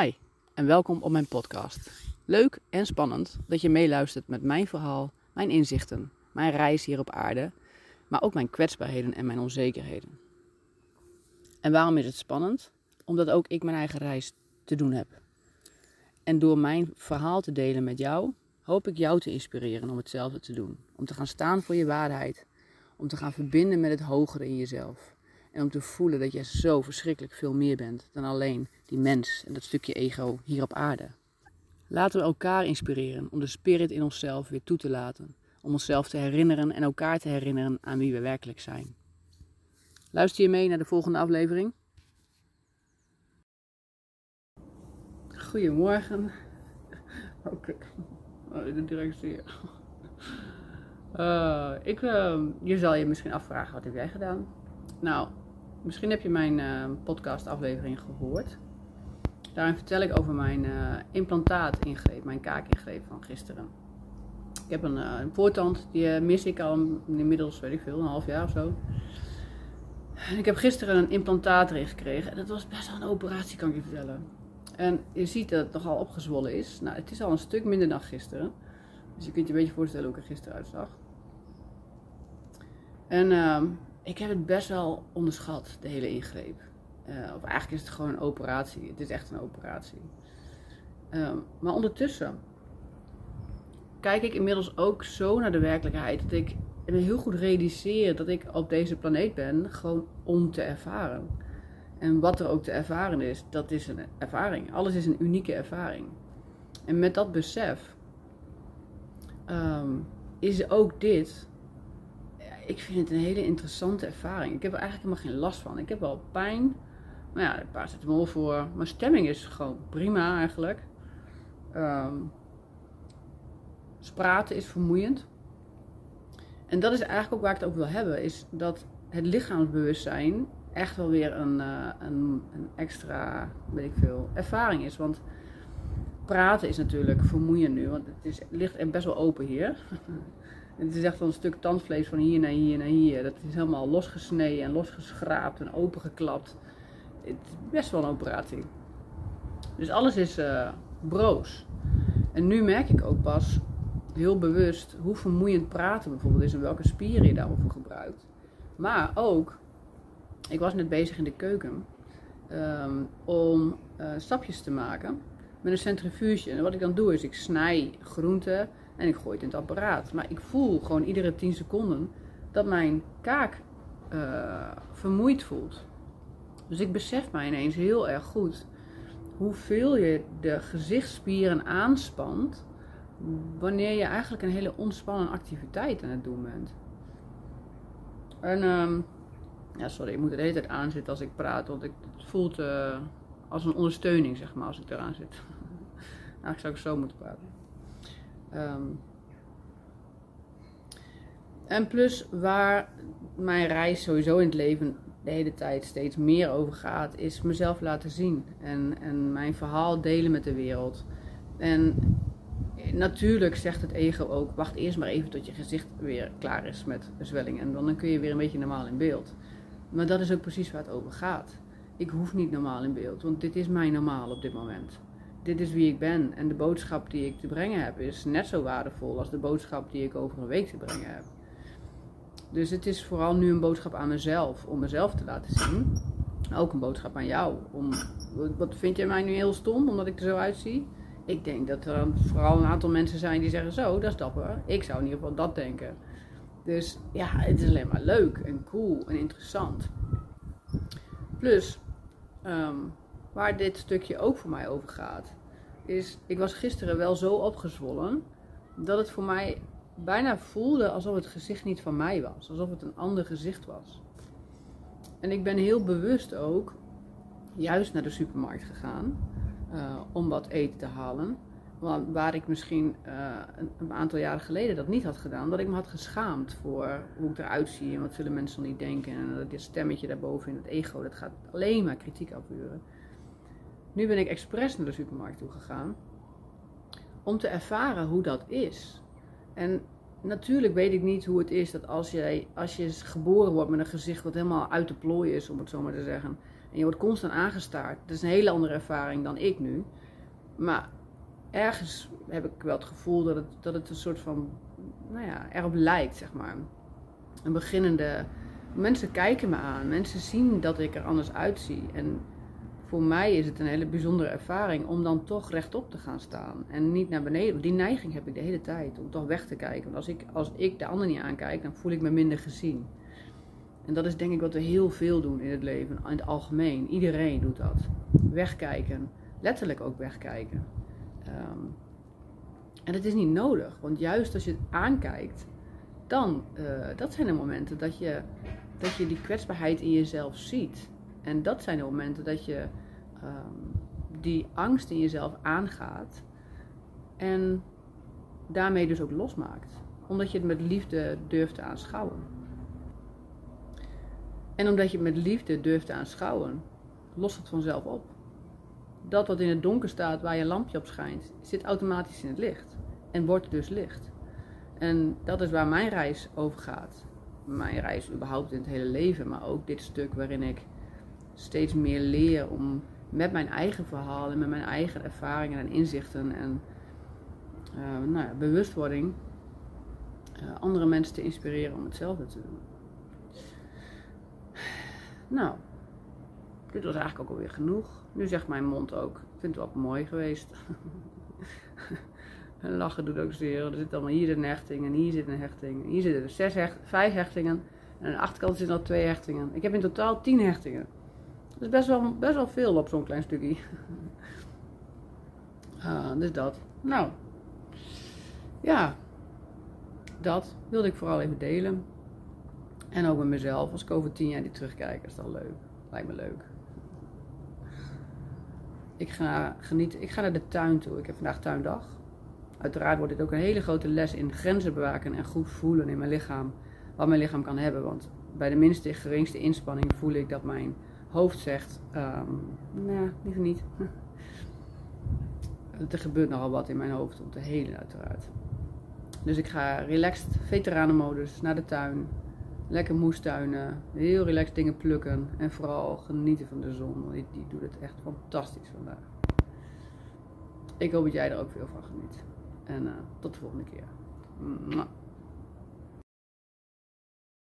Hi en welkom op mijn podcast. Leuk en spannend dat je meeluistert met mijn verhaal, mijn inzichten, mijn reis hier op aarde, maar ook mijn kwetsbaarheden en mijn onzekerheden. En waarom is het spannend? Omdat ook ik mijn eigen reis te doen heb. En door mijn verhaal te delen met jou, hoop ik jou te inspireren om hetzelfde te doen. Om te gaan staan voor je waarheid, om te gaan verbinden met het hogere in jezelf. En om te voelen dat je zo verschrikkelijk veel meer bent dan alleen die mens en dat stukje ego hier op aarde. Laten we elkaar inspireren om de spirit in onszelf weer toe te laten. Om onszelf te herinneren en elkaar te herinneren aan wie we werkelijk zijn. Luister je mee naar de volgende aflevering? Goedemorgen. Oh, Oh, de directie. Uh, ik, uh, je zal je misschien afvragen, wat heb jij gedaan? Nou, Misschien heb je mijn uh, podcast-aflevering gehoord. Daarin vertel ik over mijn uh, implantaat ingreep, mijn kaakingreep van gisteren. Ik heb een, uh, voortand, die mis ik al inmiddels, weet ik veel, een half jaar of zo. En ik heb gisteren een implantaat erin gekregen. En dat was best wel een operatie, kan ik je vertellen. En je ziet dat het nogal opgezwollen is. Nou, het is al een stuk minder dan gisteren. Dus je kunt je een beetje voorstellen hoe ik er gisteren uitzag. En ehm, ik heb het best wel onderschat, de hele ingreep. Uh, of eigenlijk is het gewoon een operatie. Het is echt een operatie. Uh, maar ondertussen kijk ik inmiddels ook zo naar de werkelijkheid dat ik me heel goed realiseer dat ik op deze planeet ben gewoon om te ervaren. En wat er ook te ervaren is, dat is een ervaring. Alles is een unieke ervaring. En met dat besef um, is ook dit ik vind het een hele interessante ervaring. Ik heb er eigenlijk helemaal geen last van. Ik heb wel pijn. Maar ja, paracetamol voor. Mijn stemming is gewoon prima eigenlijk. Um, praten is vermoeiend. En dat is eigenlijk ook waar ik het over wil hebben. Is dat het lichaamsbewustzijn echt wel weer een, uh, een, een extra, weet ik veel, ervaring is. Want praten is natuurlijk vermoeiend nu. Want het, is, het ligt best wel open hier. het is echt wel een stuk tandvlees van hier naar hier naar hier. Dat is helemaal losgesneden en losgeschraapt en opengeklapt. Het is best wel een operatie. Dus alles is uh, broos. En nu merk ik ook pas heel bewust hoe vermoeiend praten bijvoorbeeld is en welke spieren je daarvoor gebruikt. Maar ook, ik was net bezig in de keuken um, om uh, stapjes te maken met een centrifuge. En wat ik dan doe is ik snij groenten en ik gooi het in het apparaat. Maar ik voel gewoon iedere 10 seconden dat mijn kaak uh, vermoeid voelt. Dus ik besef mij ineens heel erg goed hoeveel je de gezichtsspieren aanspant wanneer je eigenlijk een hele ontspannen activiteit aan het doen bent. En um, ja, sorry, ik moet de hele tijd aanzitten als ik praat, want ik, het voelt uh, als een ondersteuning, zeg maar, als ik eraan zit. Eigenlijk zou ik zo moeten praten. Um, en plus waar mijn reis sowieso in het leven de hele tijd steeds meer over gaat, is mezelf laten zien. En, en mijn verhaal delen met de wereld. En natuurlijk zegt het ego ook, wacht eerst maar even tot je gezicht weer klaar is met zwelling. En dan kun je weer een beetje normaal in beeld. Maar dat is ook precies waar het over gaat. Ik hoef niet normaal in beeld, want dit is mijn normaal op dit moment dit is wie ik ben. En de boodschap die ik te brengen heb is net zo waardevol als de boodschap die ik over een week te brengen heb. Dus het is vooral nu een boodschap aan mezelf, om mezelf te laten zien. Ook een boodschap aan jou. Om, wat vind jij mij nu heel stom, omdat ik er zo uitzie? Ik denk dat er vooral een aantal mensen zijn die zeggen zo, dat is dapper. Ik zou in ieder geval dat denken. Dus ja, het is alleen maar leuk en cool en interessant. Plus, um, waar dit stukje ook voor mij over gaat, is ik was gisteren wel zo opgezwollen dat het voor mij bijna voelde alsof het gezicht niet van mij was, alsof het een ander gezicht was. En ik ben heel bewust ook juist naar de supermarkt gegaan uh, om wat eten te halen. Want waar ik misschien uh, een, aantal jaren geleden dat niet had gedaan, dat ik me had geschaamd voor hoe ik eruit zie en wat zullen mensen niet denken. En dat dit stemmetje daarboven in het ego, dat gaat alleen maar kritiek afvuren. Nu ben ik expres naar de supermarkt toe gegaan om te ervaren hoe dat is. En natuurlijk weet ik niet hoe het is dat als, jij, als je geboren wordt met een gezicht wat helemaal uit de plooi is, om het zo maar te zeggen, En je wordt constant aangestaard. Dat is een hele andere ervaring dan ik nu. Maar ergens heb ik wel het gevoel dat het, dat het een soort van, nou ja, erop lijkt, zeg maar. Een beginnende. Mensen kijken me aan, mensen zien dat ik er anders uitzie. En voor mij is het een hele bijzondere ervaring om dan toch rechtop te gaan staan. En niet naar beneden. Die neiging heb ik de hele tijd om toch weg te kijken. Want als ik, als ik de ander niet aankijk, dan voel ik me minder gezien. En dat is denk ik wat we heel veel doen in het leven, in het algemeen. Iedereen doet dat. Wegkijken. Letterlijk ook wegkijken. Ehm, en dat is niet nodig, want juist als je het aankijkt, dan, uh, dat zijn de momenten dat je, dat je die kwetsbaarheid in jezelf ziet. En dat zijn de momenten dat je um, die angst in jezelf aangaat en daarmee dus ook losmaakt. Omdat je het met liefde durft te aanschouwen. En omdat je het met liefde durft te aanschouwen, lost het vanzelf op. Dat wat in het donker staat waar je lampje op schijnt, zit automatisch in het licht. En wordt dus licht. En dat is waar mijn reis over gaat. Mijn reis überhaupt in het hele leven, maar ook dit stuk waarin ik steeds meer leer om met mijn eigen verhaal en met mijn eigen ervaringen en inzichten en uh, nou ja, bewustwording uh, andere mensen te inspireren om hetzelfde te doen. Nou, dit was eigenlijk ook alweer genoeg. Nu zegt mijn mond ook, ik vind het wel mooi geweest. en lachen doet ook zeer. Er zit allemaal hier een hechting en hier zit een hechting. Hier zitten er zes hecht, vijf hechtingen. En aan de achterkant zitten al twee hechtingen. Ik heb in totaal tien hechtingen. Is best wel, best wel veel op zo'n klein stukje. uh, dus dat. Nou. Ja. Dat wilde ik vooral even delen. En ook met mezelf. Als ik over tien jaar die terugkijk, is dat leuk. Lijkt me leuk. Ik ga, genieten, ik ga naar de tuin toe. Ik heb vandaag tuindag. Uiteraard wordt dit ook een hele grote les in grenzen bewaken en goed voelen in mijn lichaam. Wat mijn lichaam kan hebben. Want bij de minste, geringste inspanning voel ik dat mijn hoofd zegt: um, Nee, liever niet. er gebeurt nogal wat in mijn hoofd om te helen, uiteraard. Dus ik ga relaxed, veteranenmodus, naar de tuin. Lekker moestuinen, heel relaxed dingen plukken en vooral genieten van de zon. Want die, die doet het echt fantastisch vandaag. Ik hoop dat jij er ook veel van geniet. En uh, tot de volgende keer.